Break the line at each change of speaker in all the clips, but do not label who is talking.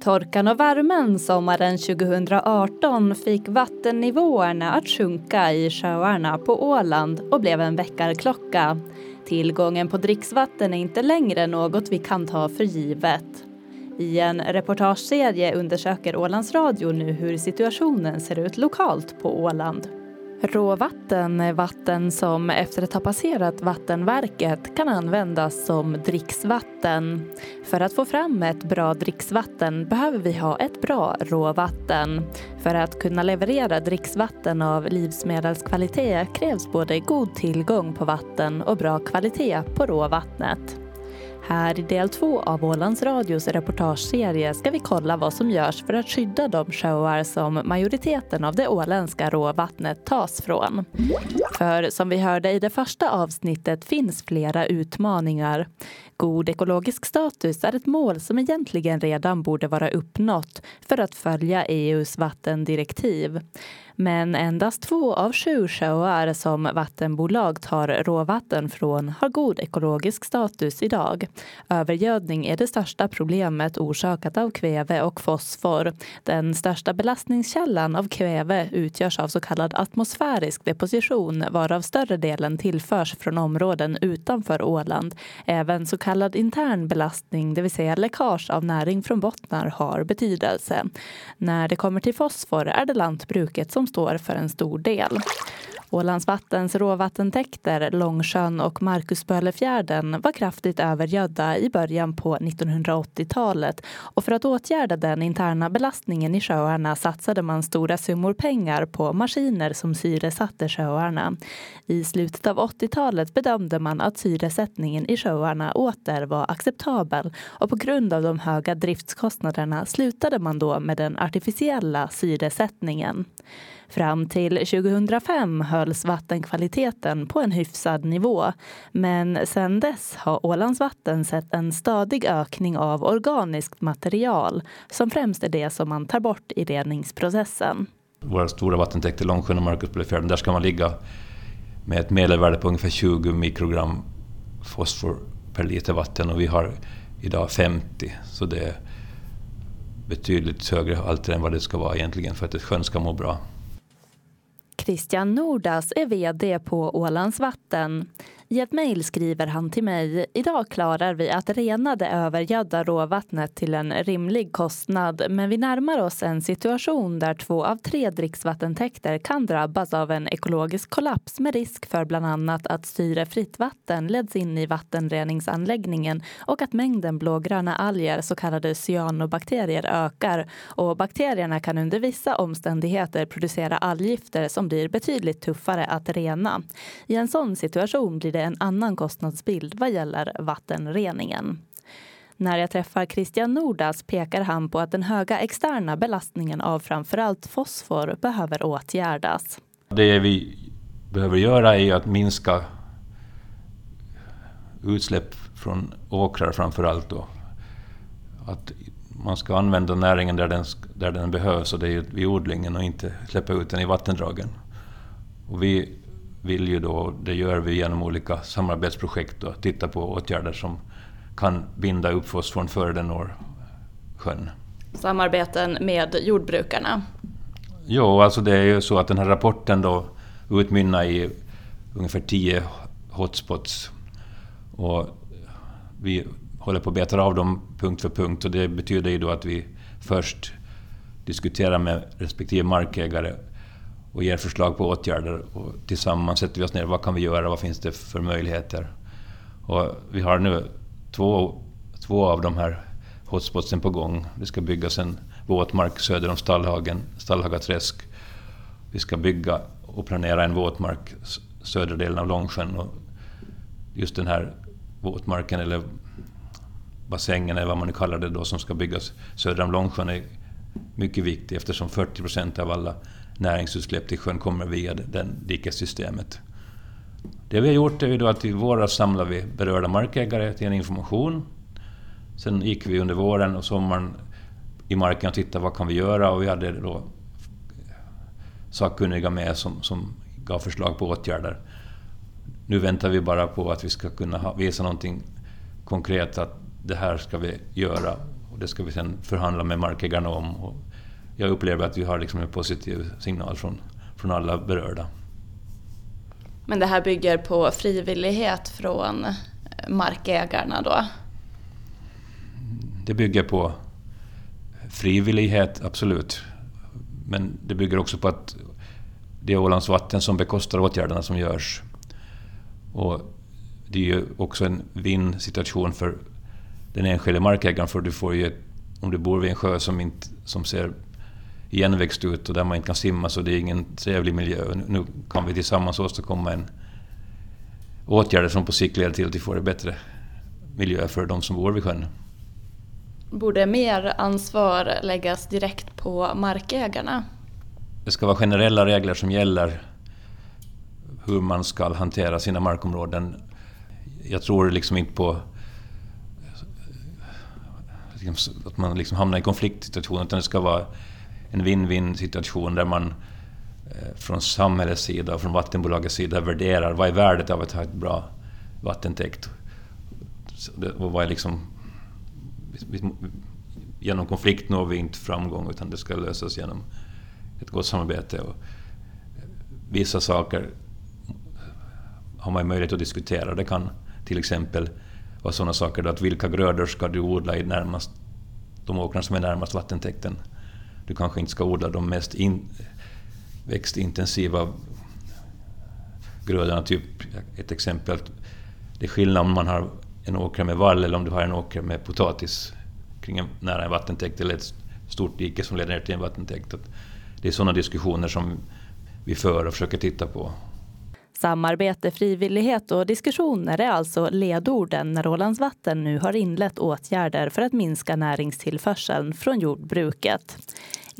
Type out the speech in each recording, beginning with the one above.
Torkan och värmen sommaren 2018 fick vattennivåerna att sjunka i sjöarna på Åland och blev en väckarklocka. Tillgången på dricksvatten är inte längre något vi kan ta för givet. I en reportageserie undersöker Ålands Radio nu hur situationen ser ut lokalt på Åland. Råvatten är vatten som efter att ha passerat vattenverket kan användas som dricksvatten. För att få fram ett bra dricksvatten behöver vi ha ett bra råvatten. För att kunna leverera dricksvatten av livsmedelskvalitet krävs både god tillgång på vatten och bra kvalitet på råvattnet. Här i del två av Ålands Radios reportageserie ska vi kolla vad som görs för att skydda de sjöar som majoriteten av det åländska råvattnet tas från. För som vi hörde i det första avsnittet finns flera utmaningar. God ekologisk status är ett mål som egentligen redan borde vara uppnått för att följa EUs vattendirektiv. Men endast två av sju sjöar som vattenbolag tar råvatten från har god ekologisk status idag. Övergödning är det största problemet orsakat av kväve och fosfor. Den största belastningskällan av kväve utgörs av så kallad atmosfärisk deposition varav större delen tillförs från områden utanför Åland. Även så kallad intern belastning, det vill säga läckage av näring från bottnar, har betydelse. När det kommer till fosfor är det lantbruket som står för en stor del. Ålands vattens råvattentäkter, Långsjön och Markusbölefjärden var kraftigt övergödda i början på 1980-talet och för att åtgärda den interna belastningen i sjöarna satsade man stora summor pengar på maskiner som syresatte sjöarna. I slutet av 80-talet bedömde man att syresättningen i sjöarna åter var acceptabel och på grund av de höga driftskostnaderna slutade man då med den artificiella syresättningen. Fram till 2005 hölls vattenkvaliteten på en hyfsad nivå. Men sedan dess har Ålands vatten sett en stadig ökning av organiskt material som främst är det som man tar bort i reningsprocessen.
Våra stora vattentäkter, Långsjön och Markusbölefjärden, där ska man ligga med ett medelvärde på ungefär 20 mikrogram fosfor per liter vatten och vi har idag 50. Så det är betydligt högre halter än vad det ska vara egentligen för att ett sjön ska må bra.
Christian Nordas är vd på Ålands Vatten. I ett mejl skriver han till mig. Idag klarar vi att rena det övergödda råvattnet till en rimlig kostnad men vi närmar oss en situation där två av tre dricksvattentäkter kan drabbas av en ekologisk kollaps med risk för bland annat att syrefritt vatten leds in i vattenreningsanläggningen och att mängden blågröna alger, så kallade cyanobakterier, ökar. Och bakterierna kan under vissa omständigheter producera algifter som blir betydligt tuffare att rena. I en sån situation blir det det en annan kostnadsbild vad gäller vattenreningen. När jag träffar Christian Nordas pekar han på att den höga externa belastningen av framförallt fosfor behöver åtgärdas.
Det vi behöver göra är att minska utsläpp från åkrar framför allt. Då. Att man ska använda näringen där den, där den behövs och det är vid odlingen och inte släppa ut den i vattendragen. Och vi vill ju då, det gör vi genom olika samarbetsprojekt, och titta på åtgärder som kan binda upp fosforn före den når sjön.
Samarbeten med jordbrukarna?
Jo, alltså det är ju så att den här rapporten då utmynnar i ungefär tio hotspots. Och vi håller på att beta av dem punkt för punkt och det betyder ju då att vi först diskuterar med respektive markägare och ger förslag på åtgärder. Och tillsammans sätter vi oss ner. Vad kan vi göra? Vad finns det för möjligheter? Och vi har nu två, två av de här hotspotsen på gång. Det ska byggas en våtmark söder om Stallhagen, Stallhagaträsk. Vi ska bygga och planera en våtmark södra delen av Långsjön. Och just den här våtmarken, eller bassängen eller vad man nu kallar det då, som ska byggas söder om Långsjön är mycket viktig eftersom 40 procent av alla näringsutsläpp till sjön kommer via det dikessystemet. Det vi har gjort är att i våras samlade vi berörda markägare till en information. Sen gick vi under våren och sommaren i marken och tittade vad kan vi göra och vi hade då sakkunniga med som, som gav förslag på åtgärder. Nu väntar vi bara på att vi ska kunna visa någonting konkret att det här ska vi göra Och det ska vi sen förhandla med markägarna om. Jag upplever att vi har liksom en positiv signal från, från alla berörda.
Men det här bygger på frivillighet från markägarna då?
Det bygger på frivillighet, absolut. Men det bygger också på att det är Ålands Vatten som bekostar åtgärderna som görs. Och det är ju också en vinn-situation för den enskilde markägaren, för du får ju, om du bor vid en sjö som, inte, som ser igenväxt ut och där man inte kan simma, så det är ingen trevlig miljö. Nu kan vi tillsammans åstadkomma en åtgärder som på sikt leder till att vi får en bättre miljö för de som bor vid sjön.
Borde mer ansvar läggas direkt på markägarna?
Det ska vara generella regler som gäller hur man ska hantera sina markområden. Jag tror liksom inte på liksom att man liksom hamnar i konfliktsituationer, utan det ska vara en win-win situation där man eh, från samhällets sida och från vattenbolagets sida värderar vad är värdet av att ha ett bra vattentäkt. Och vad är liksom, genom konflikt når vi inte framgång utan det ska lösas genom ett gott samarbete. Och eh, vissa saker har man möjlighet att diskutera. Det kan till exempel vara sådana saker att vilka grödor ska du odla i närmast, de åkrar som är närmast vattentäkten. Du kanske inte ska odla de mest in, växtintensiva grödorna. Typ ett exempel, det är skillnad om man har en åker med vall eller om du har en åker med potatis kring en, nära en vattentäkt eller ett stort dike som leder ner till en vattentäkt. Det är sådana diskussioner som vi för och försöker titta på.
Samarbete, frivillighet och diskussioner är alltså ledorden när Ålands Vatten nu har inlett åtgärder för att minska näringstillförseln från jordbruket.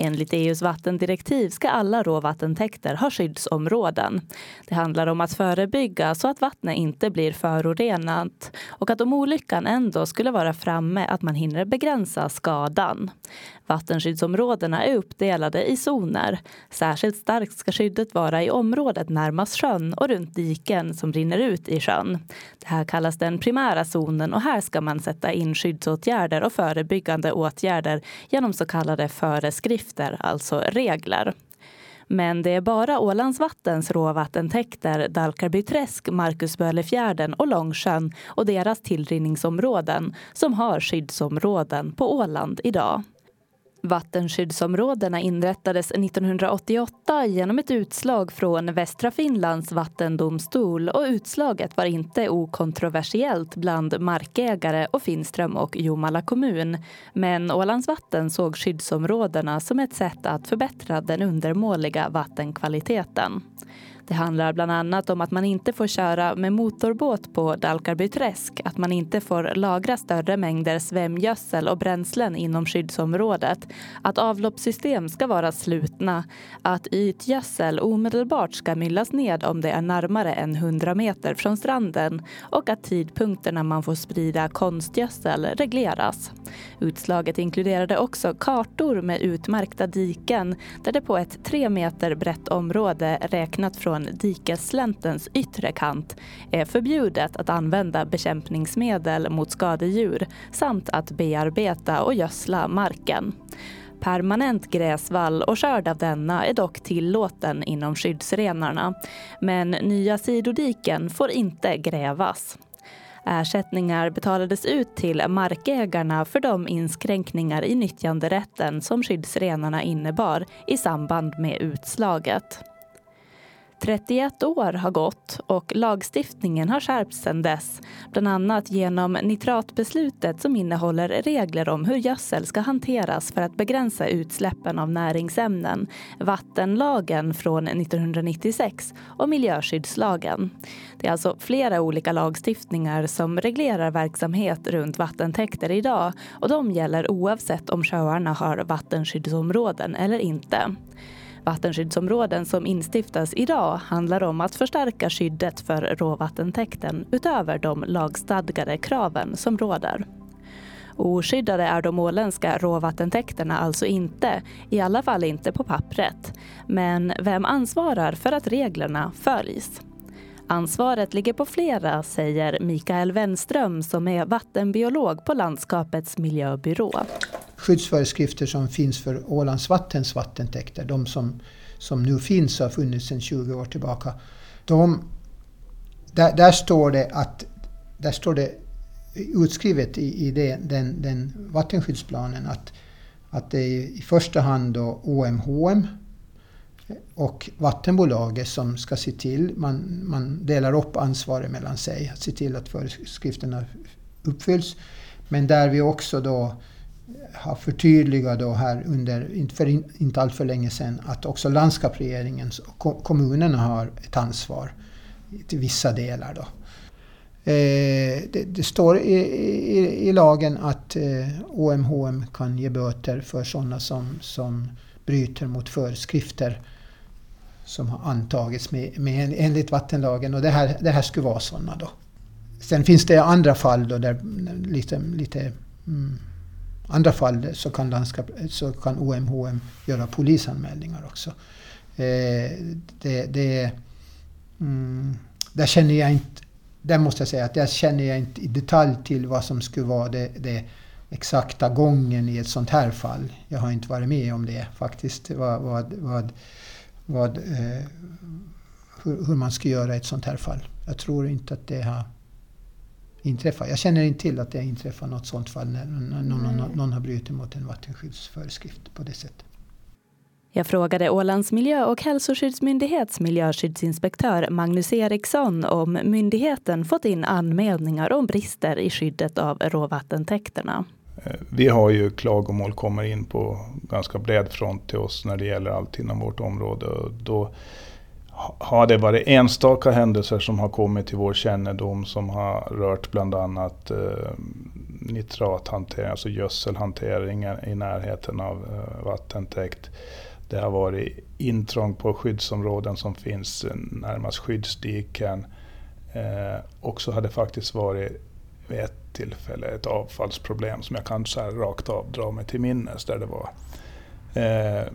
Enligt EUs vattendirektiv ska alla råvattentäkter ha skyddsområden. Det handlar om att förebygga så att vattnet inte blir förorenat och att om olyckan ändå skulle vara framme att man hinner begränsa skadan. Vattenskyddsområdena är uppdelade i zoner. Särskilt starkt ska skyddet vara i området närmast sjön och runt diken som rinner ut i sjön. Det här kallas den primära zonen och här ska man sätta in skyddsåtgärder och förebyggande åtgärder genom så kallade föreskrifter, alltså regler. Men det är bara Ålandsvattens råvattentäkter, Dalkarbyträsk, Marcusbölefjärden och Långsjön och deras tillrinningsområden som har skyddsområden på Åland idag. Vattenskyddsområdena inrättades 1988 genom ett utslag från Västra Finlands vattendomstol och utslaget var inte okontroversiellt bland markägare och Finström och Jomala kommun. Men Ålands vatten såg skyddsområdena som ett sätt att förbättra den undermåliga vattenkvaliteten. Det handlar bland annat om att man inte får köra med motorbåt på Dalkarbyträsk, att man inte får lagra större mängder svämgödsel och bränslen inom skyddsområdet, att avloppssystem ska vara slutna, att ytgödsel omedelbart ska myllas ned om det är närmare än 100 meter från stranden och att tidpunkterna man får sprida konstgödsel regleras. Utslaget inkluderade också kartor med utmärkta diken där det på ett tre meter brett område räknat från från dikessläntens yttre kant är förbjudet att använda bekämpningsmedel mot skadedjur samt att bearbeta och gödsla marken. Permanent gräsvall och skörd av denna är dock tillåten inom skyddsrenarna. Men nya sidodiken får inte grävas. Ersättningar betalades ut till markägarna för de inskränkningar i nyttjanderätten som skyddsrenarna innebar i samband med utslaget. 31 år har gått och lagstiftningen har skärpts sedan dess. Bland annat genom nitratbeslutet som innehåller regler om hur gödsel ska hanteras för att begränsa utsläppen av näringsämnen, vattenlagen från 1996 och miljöskyddslagen. Det är alltså flera olika lagstiftningar som reglerar verksamhet runt vattentäkter idag och de gäller oavsett om sjöarna har vattenskyddsområden eller inte. Vattenskyddsområden som instiftas idag handlar om att förstärka skyddet för råvattentäkten utöver de lagstadgade kraven som råder. Oskyddade är de åländska råvattentäkterna alltså inte, i alla fall inte på pappret. Men vem ansvarar för att reglerna följs? Ansvaret ligger på flera, säger Mikael Wenström som är vattenbiolog på landskapets miljöbyrå.
Skyddsföreskrifter som finns för Ålands vattens vattentäkter, de som, som nu finns och har funnits sedan 20 år tillbaka. De, där, där, står det att där står det utskrivet i, i det, den, den vattenskyddsplanen att, att det är i första hand då OMHM och vattenbolaget som ska se till, man, man delar upp ansvaret mellan sig, att se till att föreskrifterna uppfylls. Men där vi också då har förtydligat då här under, för inte alltför länge sedan, att också landskapsregeringen och kommunerna har ett ansvar till vissa delar. Då. Eh, det, det, står i, i, i, lagen att eh, OMHM kan ge böter för sådana som, som bryter mot föreskrifter som har antagits med, med, enligt vattenlagen och det här, det här skulle vara sådana då. Sen finns det andra fall då där lite, lite mm, andra fall så kan, landskap, så kan OMHM göra polisanmälningar också. Eh, det, det, mm, där känner jag inte, där måste jag säga att där känner jag inte i detalj till vad som skulle vara det, det exakta gången i ett sånt här fall. Jag har inte varit med om det faktiskt. Vad, vad, vad, vad, eh, hur, hur, man ska göra i ett sånt här fall. Jag tror inte att det har inträffat. Jag känner inte till att det har inträffat något sånt fall när någon, någon, någon har brutit mot en vattenskyddsföreskrift på det sättet.
Jag frågade Ålands miljö och hälsoskyddsmyndighets miljöskyddsinspektör Magnus Eriksson om myndigheten fått in anmälningar om brister i skyddet av råvattentäkterna.
Eh, vi har ju klagomål kommer in på ganska bred front till oss när det gäller allt inom vårt område. Då har det varit enstaka händelser som har kommit till vår kännedom som har rört bland annat eh, nitrathantering, alltså gödselhantering i närheten av eh, vattentäkt. Det har varit intrång på skyddsområden som finns eh, närmast skyddsdiken. Eh, och så har det faktiskt varit vid ett tillfälle ett avfallsproblem som jag kan så här rakt av dra mig till minnes. Där det var eh,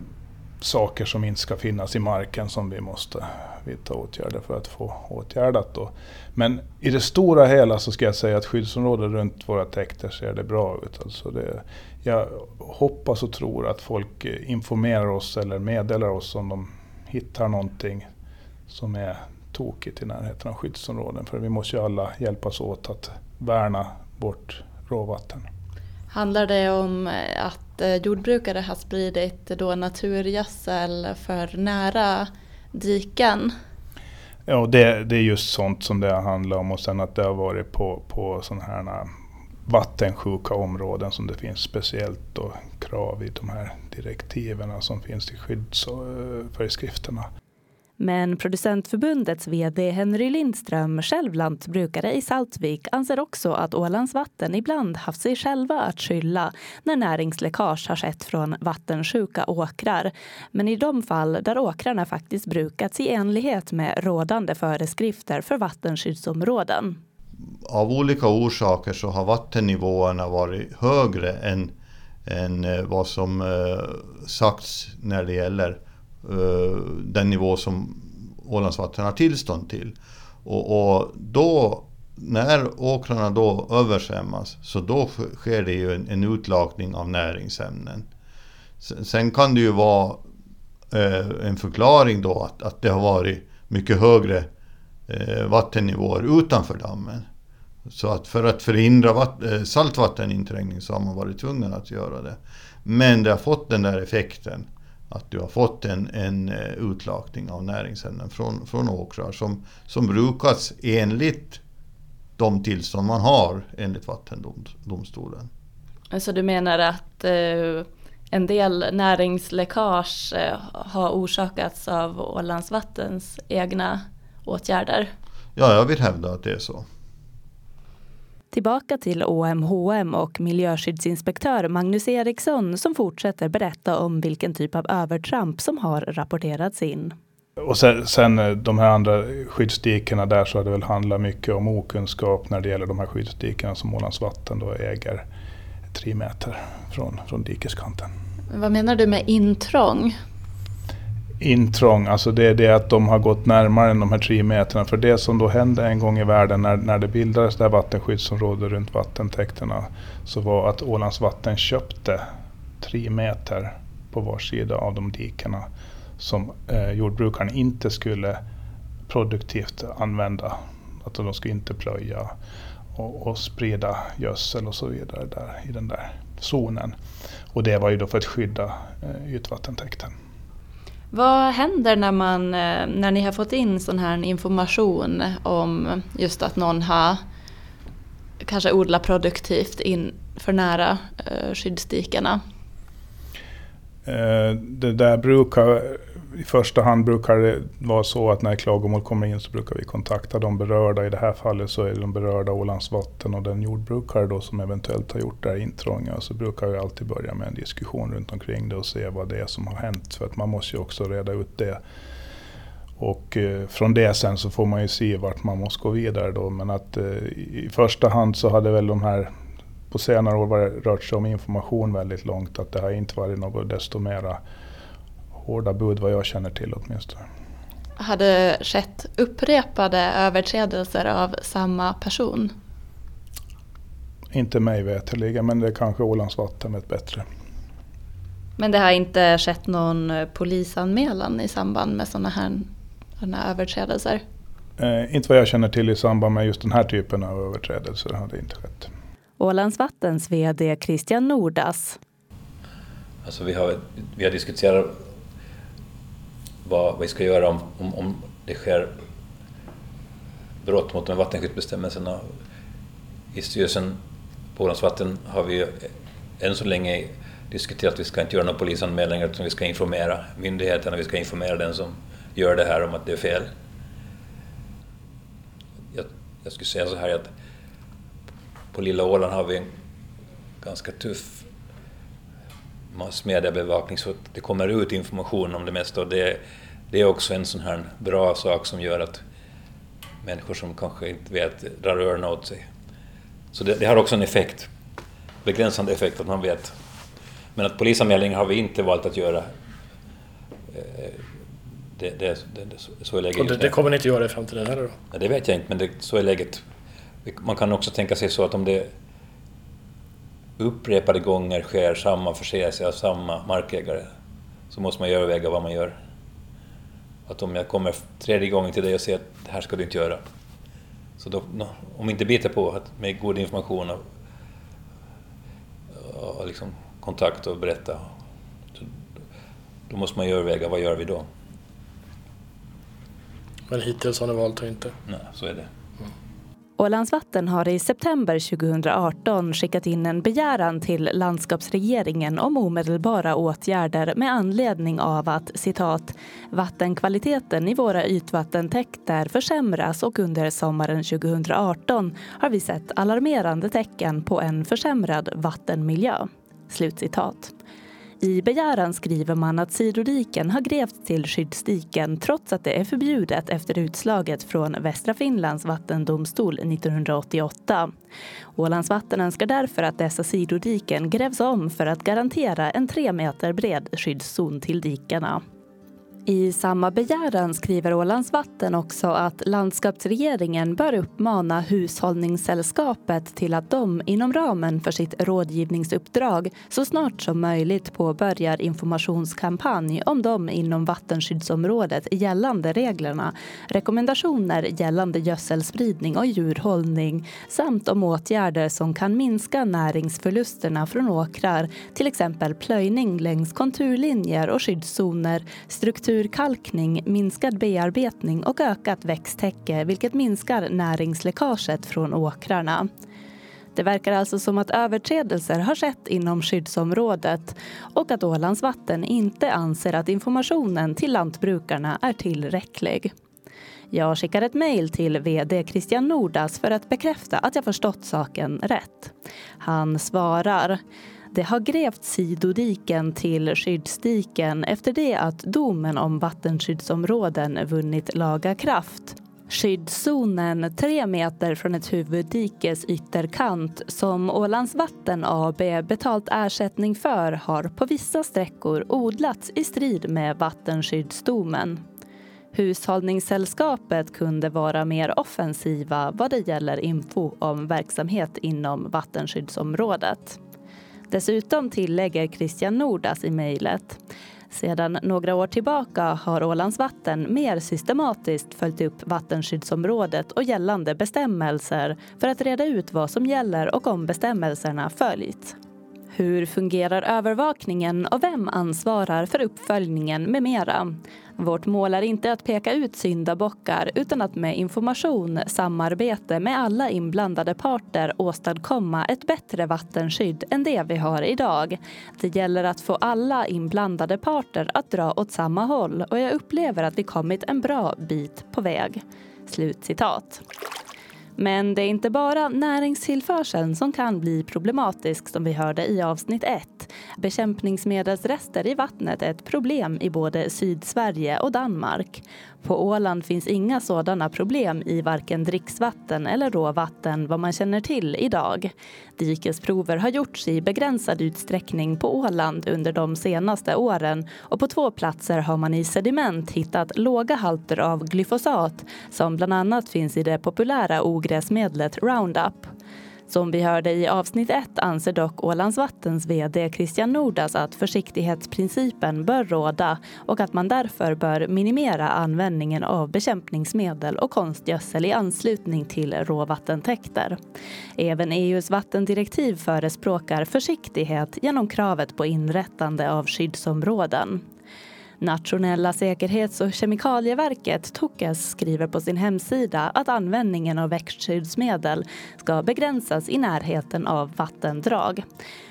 saker som inte ska finnas i marken som vi måste vidta åtgärder för att få åtgärdat. Då. Men i det stora hela så ska jag säga att skyddsområden runt våra täkter ser det bra ut. Alltså det, jag hoppas och tror att folk informerar oss eller meddelar oss om de hittar någonting som är tokigt i närheten av skyddsområden. För vi måste ju alla hjälpas åt att värna bort råvatten.
Handlar det om eh, att Eh, jordbrukare har spridit då naturgödsel för nära diken?
Ja, det, det är just sånt som det handlar om och sen att det har varit på, på sådana här eh, vattensjuka områden som det finns speciellt då krav i de här direktiven som finns i skyddsföreskrifterna.
Men producentförbundets vd Henry Lindström, själv lantbrukare i Saltvik, anser också att Ålands vatten ibland haft sig själva att skylla när näringsläckage har skett från vattensjuka åkrar. Men i de fall där åkrarna faktiskt brukats i enlighet med rådande föreskrifter för vattenskyddsområden.
Av olika orsaker så har vattennivåerna varit högre än, än eh, vad som eh, sagts när det gäller Eh, den nivå som Ålandsvatten har tillstånd till. Och, och, då, när åkrarna då översvämmas, så då sker det ju en, en utlakning av näringsämnen. Sen kan det ju vara eh, en förklaring då att, att det har varit mycket högre eh, vattennivåer utanför dammen. Så att för att förhindra vatt, eh, saltvatteninträngning så har man varit tvungen att göra det. Men det har fått den där effekten att du har fått en, en eh, utlakning av näringsämnen från, från åkrar som, som brukas enligt de tillstånd man har enligt vattendomstolen.
Alltså du menar att eh, en del näringsläckage eh, har orsakats av Ålandsvattens egna åtgärder?
Ja, jag vill hävda att det är så.
Tillbaka till OMHM och miljöskyddsinspektör Magnus Eriksson som fortsätter berätta om vilken typ av övertramp som har rapporterats in.
Och sen, sen eh, de här andra skyddsdikena där så har det väl handlat mycket om okunskap när det gäller de här skyddsdikena som Ålands vatten då äger tre meter från, från dikeskanten.
Vad menar du med intrång?
Intrång, alltså det är det att de har gått närmare än de här tre meterna. För det som då hände en gång i världen när, när det bildades det här vattenskyddsområdet runt vattentäkterna så var att Ålands vatten köpte tre meter på var sida av de dikena som eh, jordbrukarna inte skulle produktivt använda. Att de skulle inte plöja och, och sprida gödsel och så vidare där, i den där zonen. Och det var ju då för att skydda eh, ytvattentäkten.
Vad händer när, man, eh, när ni har fått in sån här information om just att någon har kanske odlat produktivt in för nära eh, skyddsdikarna? skyddsdikena?
Eh, det där brukar, i första hand brukar det vara så att när klagomål kommer in så brukar vi kontakta de berörda. I det här fallet så är det de berörda Ålands vatten och den jordbrukare då som eventuellt har gjort det här intrånget. Så brukar vi alltid börja med en diskussion runt omkring det och se vad det är som har hänt. För att man måste ju också reda ut det. Och eh, från det sen så får man ju se vart man måste gå vidare då. Men att eh, i första hand så hade väl de här på senare år har rört sig om information väldigt långt. Att det har inte varit något desto mera hårda bud vad jag känner till åtminstone.
Har det skett upprepade överträdelser av samma person?
Inte mig veterligen, men det kanske Ålands vatten vet bättre.
Men det har inte skett någon polisanmälan i samband med sådana här, här överträdelser?
Eh, inte vad jag känner till i samband med just den här typen av överträdelser har det inte skett.
Ålands Vattens VD Christian Nordas.
Alltså vi, har, vi har diskuterat vad vi ska göra om, om, om det sker brott mot de vattenskyddsbestämmelserna. I styrelsen på Ålands Vatten har vi än så länge diskuterat att vi ska inte göra några polisanmälningar utan vi ska informera myndigheterna, vi ska informera den som gör det här om att det är fel. Jag, jag skulle säga så här att på Lilla Åland har vi en ganska tuff massmediebevakning så det kommer ut information om det mesta och det, det är också en sån här bra sak som gör att människor som kanske inte vet drar öronen åt sig. Så det, det, har också en effekt, begränsande effekt att man vet. Men att polisanmälningar har vi inte valt att göra. Eh, det, det, det, så är läget
Och det, kommer ni inte göra i framtiden heller då?
Nej, det vet jag inte, men det, så är läget man kan också tänka sig så att om det upprepade gånger sker samma förseelse av samma markägare så måste man överväga vad man gör. Att om jag kommer tredje gången till dig och säger att det här ska du inte göra. Så då, om inte biter på att med god information och, och liksom kontakt och berätta, då måste man ju överväga vad gör vi då.
Men hittills har ni valt att inte?
Nej, så är det.
Ålands Vatten har i september 2018 skickat in en begäran till landskapsregeringen om omedelbara åtgärder med anledning av att citat vattenkvaliteten i våra ytvattentäkter försämras och under sommaren 2018 har vi sett alarmerande tecken på en försämrad vattenmiljö. Slutcitat. I begäran skriver man att sidodiken har grävts till skyddsdiken trots att det är förbjudet efter utslaget från Västra Finlands vattendomstol 1988. Ålandsvatten önskar därför att dessa sidodiken grävs om för att garantera en tre meter bred skyddszon till dikarna. I samma begäran skriver Ålands Vatten också att landskapsregeringen bör uppmana Hushållningssällskapet till att de inom ramen för sitt rådgivningsuppdrag så snart som möjligt påbörjar informationskampanj om de inom vattenskyddsområdet gällande reglerna, rekommendationer gällande gödselspridning och djurhållning samt om åtgärder som kan minska näringsförlusterna från åkrar, till exempel plöjning längs konturlinjer och skyddszoner, struktur urkalkning, minskad bearbetning och ökat växttäcke vilket minskar näringsläckaget från åkrarna. Det verkar alltså som att överträdelser har skett inom skyddsområdet och att Ålands vatten inte anser att informationen till lantbrukarna är tillräcklig. Jag skickar ett mejl till VD Christian Nordas för att bekräfta att jag förstått saken rätt. Han svarar det har grävt sidodiken till skyddsdiken efter det att domen om vattenskyddsområden vunnit laga kraft. Skyddszonen tre meter från ett huvuddikes ytterkant som Ålands Vatten AB betalt ersättning för har på vissa sträckor odlats i strid med vattenskyddsdomen. Hushållningssällskapet kunde vara mer offensiva vad det gäller info om verksamhet inom vattenskyddsområdet. Dessutom tillägger Christian Nordas i mejlet sedan några år tillbaka har Ålands Vatten mer systematiskt följt upp vattenskyddsområdet och gällande bestämmelser för att reda ut vad som gäller och om bestämmelserna följts. Hur fungerar övervakningen och vem ansvarar för uppföljningen med mera? Vårt mål är inte att peka ut syndabockar utan att med information, samarbete med alla inblandade parter åstadkomma ett bättre vattenskydd än det vi har idag. Det gäller att få alla inblandade parter att dra åt samma håll och jag upplever att vi kommit en bra bit på väg. Slutcitat. Men det är inte bara näringstillförseln som kan bli problematisk som vi hörde i avsnitt 1. Bekämpningsmedelsrester i vattnet är ett problem i både Sydsverige och Danmark. På Åland finns inga sådana problem i varken dricksvatten eller råvatten vad man känner till idag. Dikesprover har gjorts i begränsad utsträckning på Åland under de senaste åren och på två platser har man i sediment hittat låga halter av glyfosat som bland annat finns i det populära ogräsmedlet Roundup. Som vi hörde i avsnitt 1 anser dock Ålands Vattens VD Christian Nordas att försiktighetsprincipen bör råda och att man därför bör minimera användningen av bekämpningsmedel och konstgödsel i anslutning till råvattentäkter. Även EUs vattendirektiv förespråkar försiktighet genom kravet på inrättande av skyddsområden. Nationella säkerhets och kemikalieverket, TOKES, skriver på sin hemsida att användningen av växtskyddsmedel ska begränsas i närheten av vattendrag.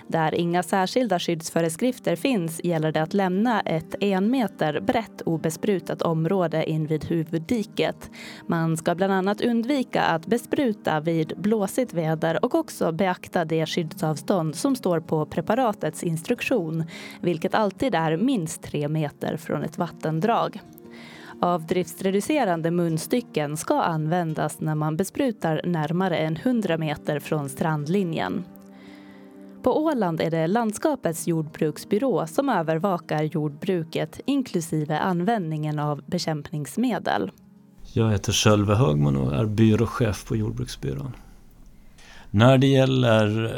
Där inga särskilda skyddsföreskrifter finns gäller det att lämna ett en meter brett obesprutat område invid huvuddiket. Man ska bland annat undvika att bespruta vid blåsigt väder och också beakta det skyddsavstånd som står på preparatets instruktion, vilket alltid är minst tre meter från ett vattendrag. Avdriftsreducerande munstycken ska användas när man besprutar närmare än 100 meter från strandlinjen. På Åland är det landskapets jordbruksbyrå som övervakar jordbruket inklusive användningen av bekämpningsmedel.
Jag heter Sölve Högman och är byråchef på Jordbruksbyrån. När det gäller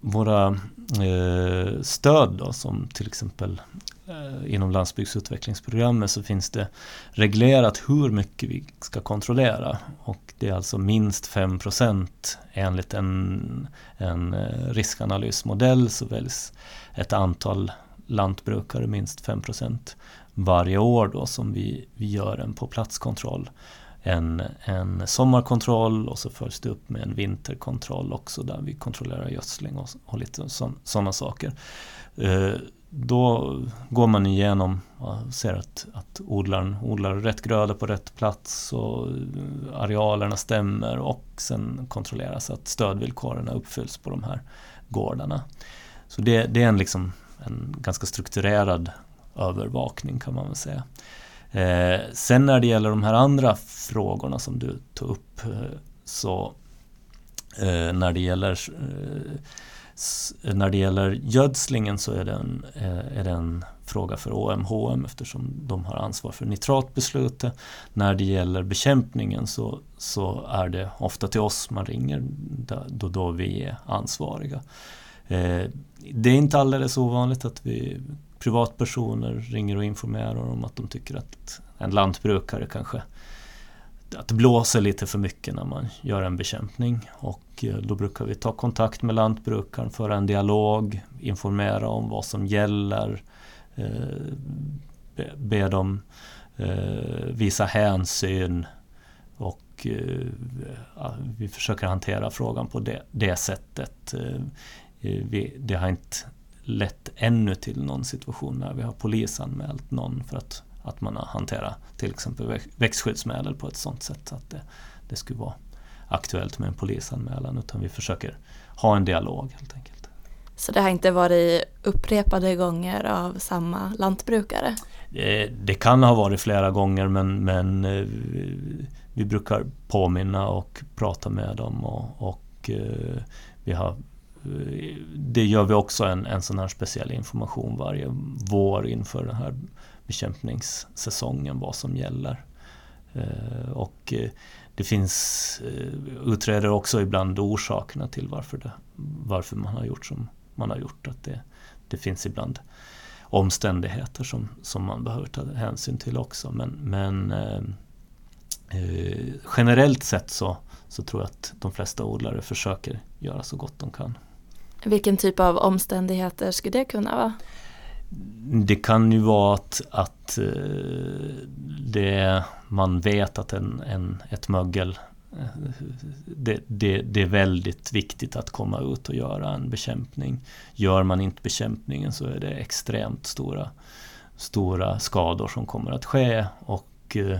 våra eh, stöd då, som till exempel Eh, inom landsbygdsutvecklingsprogrammet så finns det reglerat hur mycket vi ska kontrollera. Och det är alltså minst 5% enligt en, en eh, riskanalysmodell så väljs ett antal lantbrukare minst 5% varje år då som vi, vi gör en på platskontroll. En, en sommarkontroll och så följs det upp med en vinterkontroll också där vi kontrollerar gödsling och, och lite sådana saker. Uh, då går man igenom och ser att, att odlaren odlar rätt gröda på rätt plats och arealerna stämmer och sen kontrolleras att stödvillkoren uppfylls på de här gårdarna. Så det, det är en, liksom, en ganska strukturerad övervakning kan man väl säga. Eh, sen när det gäller de här andra frågorna som du tog upp eh, så eh, när det gäller eh, när det gäller gödslingen så är det, en, eh, är det en fråga för OMHM eftersom de har ansvar för nitratbeslutet. När det gäller bekämpningen så, så är det ofta till oss man ringer då, då vi är ansvariga. Eh, det är inte alldeles ovanligt att vi privatpersoner ringer och informerar om att de tycker att en lantbrukare kanske att det blåser lite för mycket när man gör en bekämpning. Och eh, då brukar vi ta kontakt med lantbrukaren, föra en dialog, informera om vad som gäller, eh, be dem eh, visa hänsyn och vi försöker hantera frågan på det, det sättet. det har inte lett ännu till någon situation när vi har polisanmält någon för att att man hanterar till exempel växtskyddsmedel på ett sådant sätt att det, det skulle vara aktuellt med en polisanmälan utan vi försöker ha en dialog helt enkelt.
Så det har inte varit upprepade gånger av samma lantbrukare?
Det, det kan ha varit flera gånger men, men eh, vi brukar påminna och prata med dem och, och eh, vi har eh, det gör vi också en, en sån här speciell information varje vår inför den här bekämpningssäsongen, vad som gäller. Eh, och eh, det finns, eh, utreder också ibland orsakerna till varför, det, varför man har gjort som man har gjort. Att det, det finns ibland omständigheter som, som man behöver ta hänsyn till också. Men, men eh, generellt sett så, så tror jag att de flesta odlare försöker göra så gott de kan.
Vilken typ av omständigheter skulle det kunna vara?
Det kan ju vara att, att eh, det, man vet att en, en, ett mögel eh, det, det, det, är väldigt viktigt att komma ut och göra en bekämpning. Gör man inte bekämpningen så är det extremt stora, stora skador som kommer att ske och eh,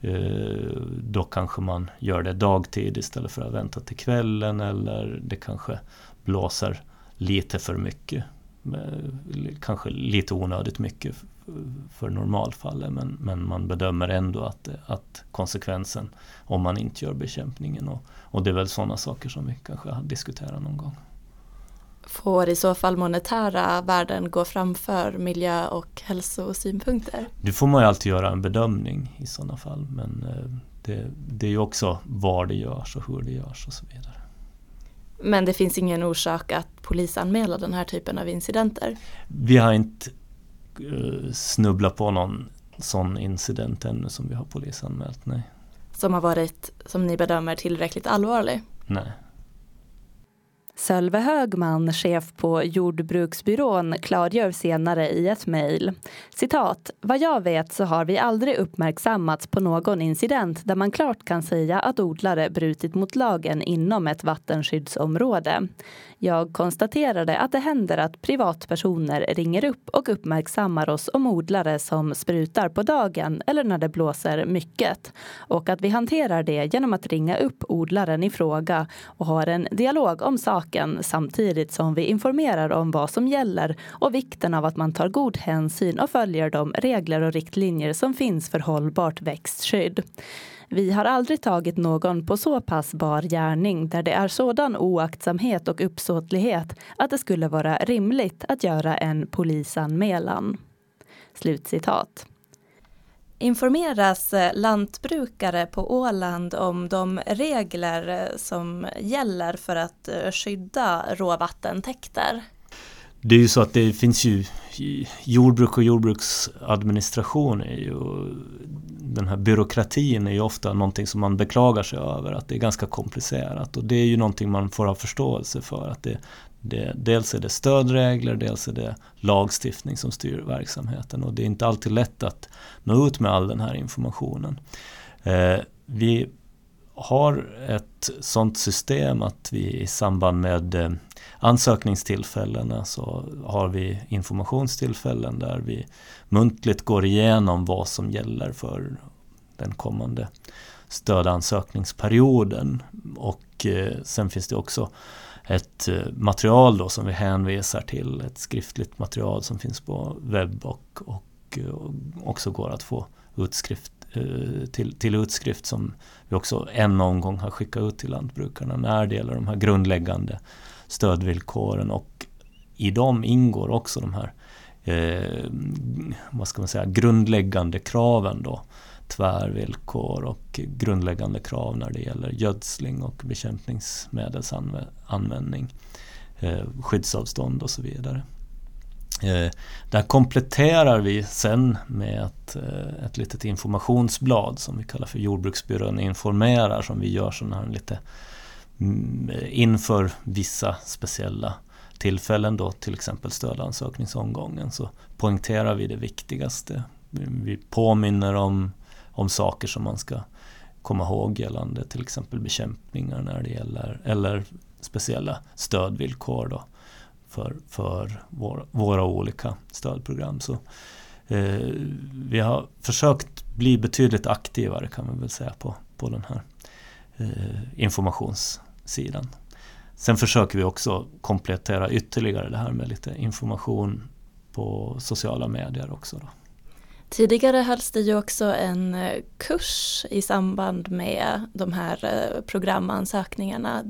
eh då kanske man gör det dagtid istället för att vänta till kvällen eller det kanske blåser lite för mycket. Kanske lite onödigt mycket för normalfallet men, men man bedömer ändå att, att konsekvensen om man inte gör bekämpningen och, och det är väl sådana saker som vi kanske har diskuterat någon gång.
Får i så fall monetära värden gå framför miljö och hälsosynpunkter?
Det får man ju alltid göra en bedömning i sådana fall men eh, det, det är ju också var det görs och hur det görs och så vidare.
Men det finns ingen orsak att polisanmäla den här typen av incidenter?
Vi har inte Eh, snubbla på någon sån incident ännu som vi har polisanmält, nej.
Som har varit, som ni bedömer, tillräckligt allvarlig?
Nej.
Sölve Högman, chef på Jordbruksbyrån, klargör senare i ett mejl. Citat. Vad jag vet så har vi aldrig uppmärksammats på någon incident där man klart kan säga att odlare brutit mot lagen inom ett vattenskyddsområde. Jag konstaterade att det händer att privatpersoner ringer upp och uppmärksammar oss om odlare som sprutar på dagen eller när det blåser mycket och att vi hanterar det genom att ringa upp odlaren i fråga och har en dialog om saken samtidigt som vi informerar om vad som gäller och vikten av att man tar god hänsyn och följer de regler och riktlinjer som finns för hållbart växtskydd. Vi har aldrig tagit någon på så pass bar gärning där det är sådan oaktsamhet och uppsåtlighet att det skulle vara rimligt att göra en polisanmälan. Slutcitat. Informeras eh, lantbrukare på Åland om de regler eh, som gäller för att eh, skydda råvattentäkter?
Det är ju så att det finns ju jordbruk och jordbruksadministration är ju den här byråkratin är ju ofta någonting som man beklagar sig över att det är ganska komplicerat och det är ju någonting man får ha förståelse för att det, det, dels är det stödregler, dels är det lagstiftning som styr verksamheten och det är inte alltid lätt att nå ut med all den här informationen. Eh, vi har ett sådant system att vi i samband med eh, ansökningstillfällena så alltså har vi informationstillfällen där vi muntligt går igenom vad som gäller för den kommande stödansökningsperioden. Och eh, sen finns det också ett eh, material då som vi hänvisar till, ett skriftligt material som finns på webb och, och, och också går att få utskrift eh, till, till utskrift som vi också en omgång har skickat ut till lantbrukarna när det gäller de här grundläggande stödvillkoren. Och i dem ingår också de här eh, vad ska man säga, grundläggande kraven då tvärvillkor och grundläggande krav när det gäller gödsling och bekämpningsmedelsanvändning, eh, skyddsavstånd och så vidare. Eh, där kompletterar vi sen med ett, eh, ett litet informationsblad som vi kallar för Jordbruksbyrån informerar som vi gör sådana här lite mm, inför vissa speciella tillfällen då till exempel stödansökningsomgången så poängterar vi det viktigaste. Vi påminner om, om saker som man ska komma ihåg gällande till exempel bekämpningar när det gäller eller speciella stödvillkor då för, för vår, våra olika stödprogram. Så, eh, vi har försökt bli betydligt aktivare kan man väl säga på, på den här eh, informationssidan. Sen försöker vi också komplettera ytterligare det här med lite information på sociala medier också. Då.
Tidigare hölls det ju också en eh, kurs i samband med de här eh, programansökningarna.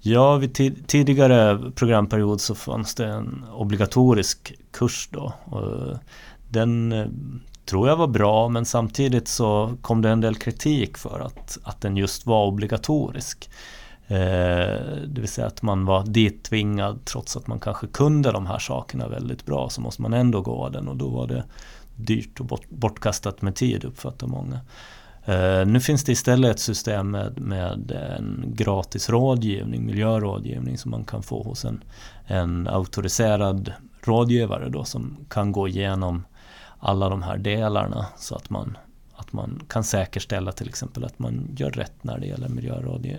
Ja, vid tidigare programperiod så fanns det en obligatorisk kurs då. Eh, den tror jag var bra men samtidigt så kom det en del kritik för att, att den just var obligatorisk. Det vill säga att man var dittvingad trots att man kanske kunde de här sakerna väldigt bra så måste man ändå gå den och då var det dyrt och bort, bortkastat med tid uppfattar många. Uh, nu finns det istället ett system med, med en gratis rådgivning, miljörådgivning som man kan få hos en, en auktoriserad rådgivare då som kan gå igenom alla de här delarna så att man, att man kan säkerställa till exempel att man gör rätt när det gäller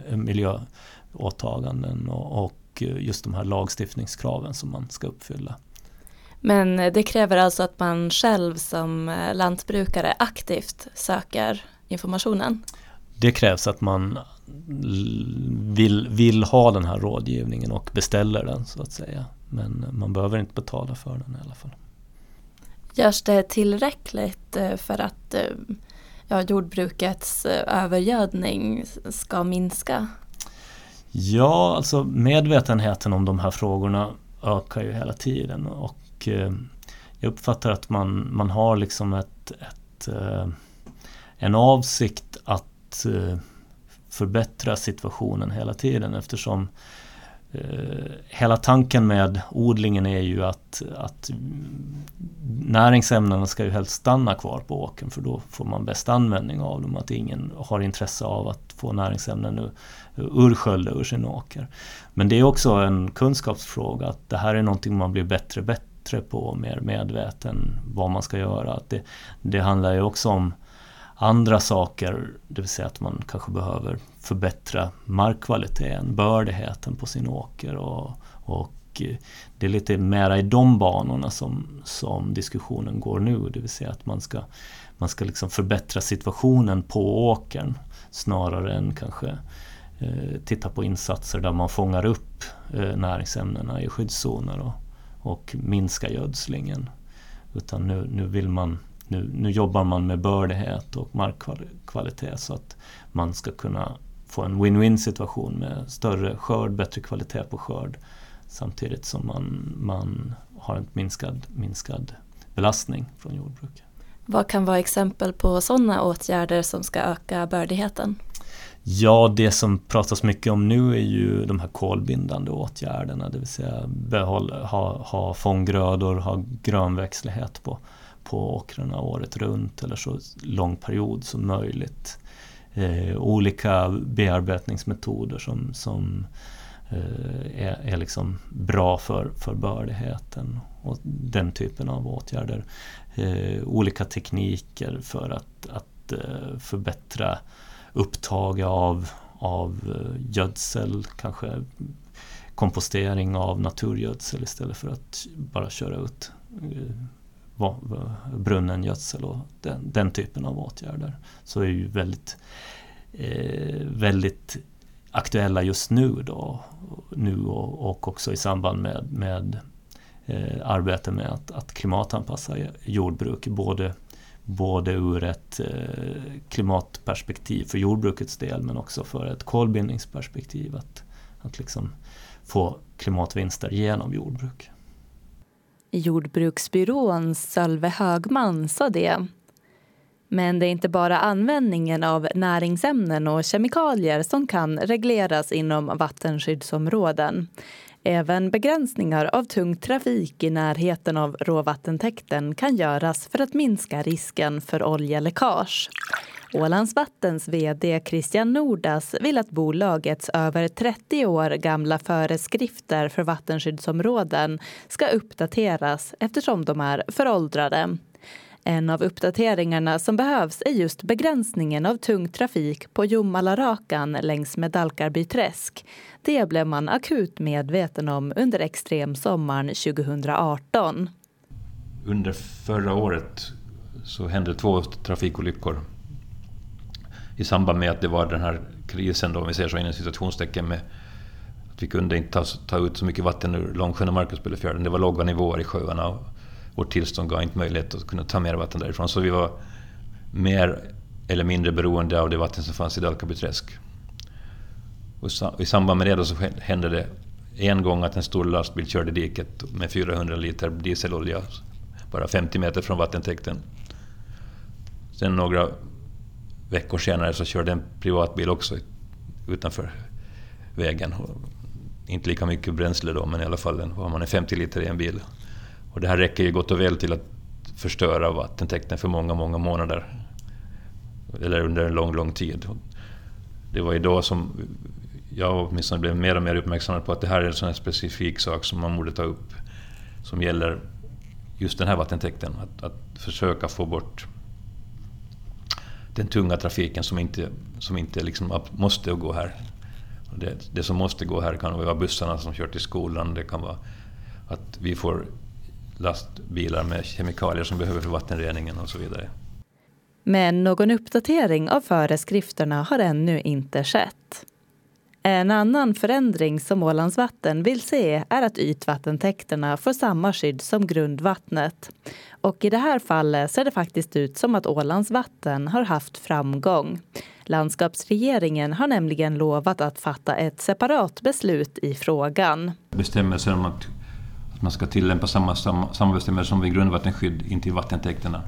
eh, miljöåtaganden och, och just de här lagstiftningskraven som man ska uppfylla.
Men det kräver alltså att man själv som eh, lantbrukare aktivt söker informationen?
Det krävs att man vill, vill ha den här rådgivningen och beställer den så att säga. Men man behöver inte betala för den i alla fall.
Görs det tillräckligt eh, för att eh, ja, jordbrukets övergödning ska minska?
Ja, alltså medvetenheten om de här frågorna ökar ju hela tiden och Eh, jag uppfattar att man, man har liksom ett, ett eh, en avsikt att eh, förbättra situationen hela tiden eftersom eh, hela tanken med odlingen är ju att, att näringsämnena ska ju helst stanna kvar på åkern för då får man bäst användning av dem. Att ingen har intresse av att få näringsämnen ursköljda ur sin åker. Men det är också en kunskapsfråga att det här är någonting man blir bättre bättre bättre på, mer medveten vad man ska göra. Att det, det handlar ju också om andra saker, det vill säga att man kanske behöver förbättra markkvaliteten, bördigheten på sin åker och, och eh, det är lite mera i de banorna som, som diskussionen går nu, det vill säga att man ska, man ska liksom förbättra situationen på åkern snarare än kanske eh, titta på insatser där man fångar upp eh, näringsämnena i skyddszoner och, och minska gödslingen. Utan nu, nu, vill man, nu, nu jobbar man med bördighet och markkvalitet så att man ska kunna få en win-win situation med större skörd, bättre kvalitet på skörd samtidigt som man, man har en minskad, minskad belastning från jordbruket.
Vad kan vara exempel på sådana åtgärder som ska öka bördigheten?
Ja, det som pratas mycket om nu är ju de här kolbindande åtgärderna, det vill säga behåll, ha, ha fånggrödor, ha grönväxtlighet på, på åkrarna året runt eller så lång period som möjligt. Eh, olika bearbetningsmetoder som, som eh, är, är liksom bra för, för bördigheten och den typen av åtgärder. Eh, olika tekniker för att, att eh, förbättra upptag av, av eh, gödsel, kanske kompostering av naturgödsel istället för att bara köra ut eh, brunnen gödsel och den, den, typen av åtgärder. Så är ju väldigt, eh, väldigt aktuella just nu då. Nu och, och också i samband med, med eh, arbete med att, att klimatanpassa jordbruk. Både både ur ett eh, klimatperspektiv för jordbrukets del men också för ett kolbindningsperspektiv. Att, att liksom få klimatvinster genom jordbruk.
Jordbruksbyrån Sölve Högman sa det. Men det är inte bara användningen av näringsämnen och kemikalier som kan regleras inom vattenskyddsområden. Även begränsningar av tung trafik i närheten av råvattentäkten kan göras för att minska risken för oljeläckage. Ålands Vattens vd Christian Nordas vill att bolagets över 30 år gamla föreskrifter för vattenskyddsområden ska uppdateras eftersom de är föråldrade. En av uppdateringarna som behövs är just begränsningen av tung trafik på Jomalarakan längs med Dalkarbyträsk. Det blev man akut medveten om under extremsommaren 2018.
Under förra året så hände två trafikolyckor i samband med att det var den här krisen, då, om vi säger så inom situationstecken, med att vi kunde inte ta, ta ut så mycket vatten ur Långsjön och Markusbellefjärden. Det var låga nivåer i sjöarna vårt tillstånd gav inte möjlighet att kunna ta mer vatten därifrån. Så vi var mer eller mindre beroende av det vatten som fanns i Dalkabyträsk. Och I samband med det då så hände det en gång att en stor lastbil körde diket med 400 liter dieselolja bara 50 meter från vattentäkten. Sen några veckor senare så körde en privatbil också utanför vägen. Inte lika mycket bränsle då, men i alla fall har man en 50 liter i en bil. Och det här räcker ju gott och väl till att förstöra vattentäkten för många, många månader. Eller under en lång, lång tid. Det var ju då som jag åtminstone blev mer och mer uppmärksammad på att det här är en sån här specifik sak som man borde ta upp. Som gäller just den här vattentäkten. Att, att försöka få bort den tunga trafiken som inte, som inte liksom måste gå här. Det, det, som måste gå här kan vara bussarna som kör till skolan, det kan vara att vi får lastbilar med kemikalier som behöver för vattenreningen och så vidare.
Men någon uppdatering av föreskrifterna har ännu inte skett. En annan förändring som Ålands vatten vill se är att ytvattentäkterna får samma skydd som grundvattnet. Och i det här fallet ser det faktiskt ut som att Ålands vatten har haft framgång. Landskapsregeringen har nämligen lovat att fatta ett separat beslut i frågan.
Bestämmelser om att, man ska tillämpa samma, samma, samma bestämmelser som vid grundvattenskydd intill vattentäkterna.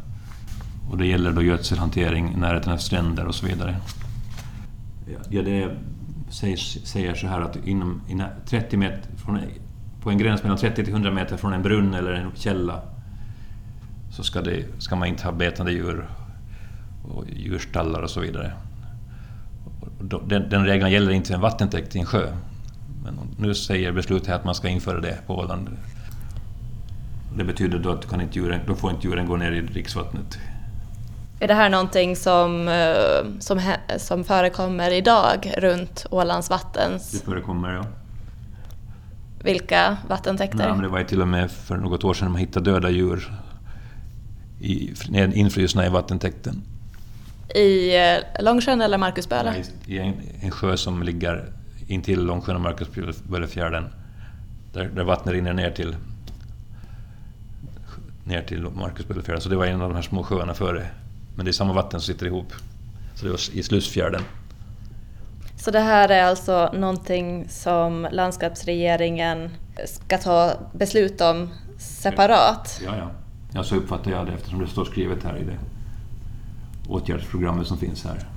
Och det gäller då gödselhantering närheten av stränder och så vidare. Ja, det säger så här att inom, 30 meter från, på en gräns mellan 30 till 100 meter från en brunn eller en källa så ska, det, ska man inte ha betande djur och djurstallar och så vidare. Den, den regeln gäller inte en vattentäkt i en sjö. Men nu säger beslutet att man ska införa det på Åland. Det betyder då att kan inte djuren, då får inte djuren gå ner i dricksvattnet.
Är det här någonting som, eh, som, som förekommer idag runt Ålands vattens...
Det förekommer, ja.
Vilka vattentäkter?
Nej, det var till och med för något år sedan man hittade döda djur i, infrusna i vattentäkten.
I eh, Långsjön eller Marcusböle?
Nej, i en, en sjö som ligger intill Långsjön och Marcusbölefjärden. Där, där vattnet rinner ner till ner till Marcusbölefjärden. Så det var en av de här små sjöarna före men det är samma vatten som sitter ihop. Så det var i Slussfjärden.
Så det här är alltså någonting som landskapsregeringen ska ta beslut om separat?
Ja, ja. ja så uppfattar jag det eftersom det står skrivet här i det åtgärdsprogrammet som finns här.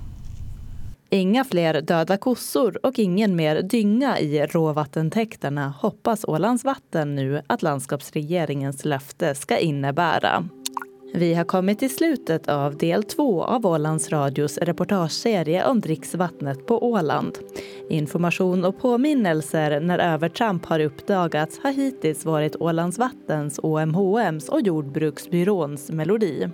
Inga fler döda kossor och ingen mer dynga i råvattentäkterna hoppas Ålands vatten nu att landskapsregeringens löfte ska innebära. Vi har kommit till slutet av del två av Ålands Radios reportageserie om dricksvattnet på Åland. Information och påminnelser när övertramp har uppdagats har hittills varit Ålands Vattens, OMHMs och Jordbruksbyråns melodi.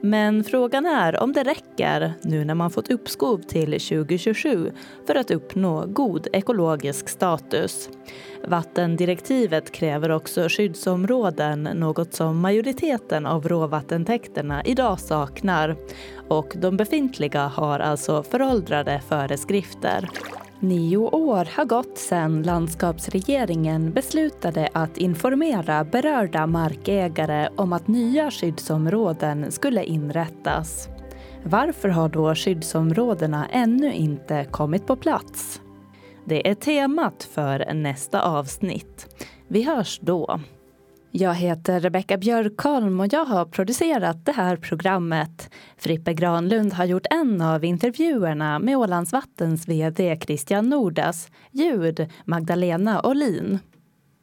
Men frågan är om det räcker nu när man fått uppskov till 2027 för att uppnå god ekologisk status. Vattendirektivet kräver också skyddsområden, något som majoriteten av råvattentäkterna idag saknar. Och de befintliga har alltså föråldrade föreskrifter. Nio år har gått sedan landskapsregeringen beslutade att informera berörda markägare om att nya skyddsområden skulle inrättas. Varför har då skyddsområdena ännu inte kommit på plats? Det är temat för nästa avsnitt. Vi hörs då. Jag heter Rebecka Björkholm och jag har producerat det här programmet. Frippe Granlund har gjort en av intervjuerna med Ålands Vattens vd Christian Nordas. Ljud Magdalena Olin.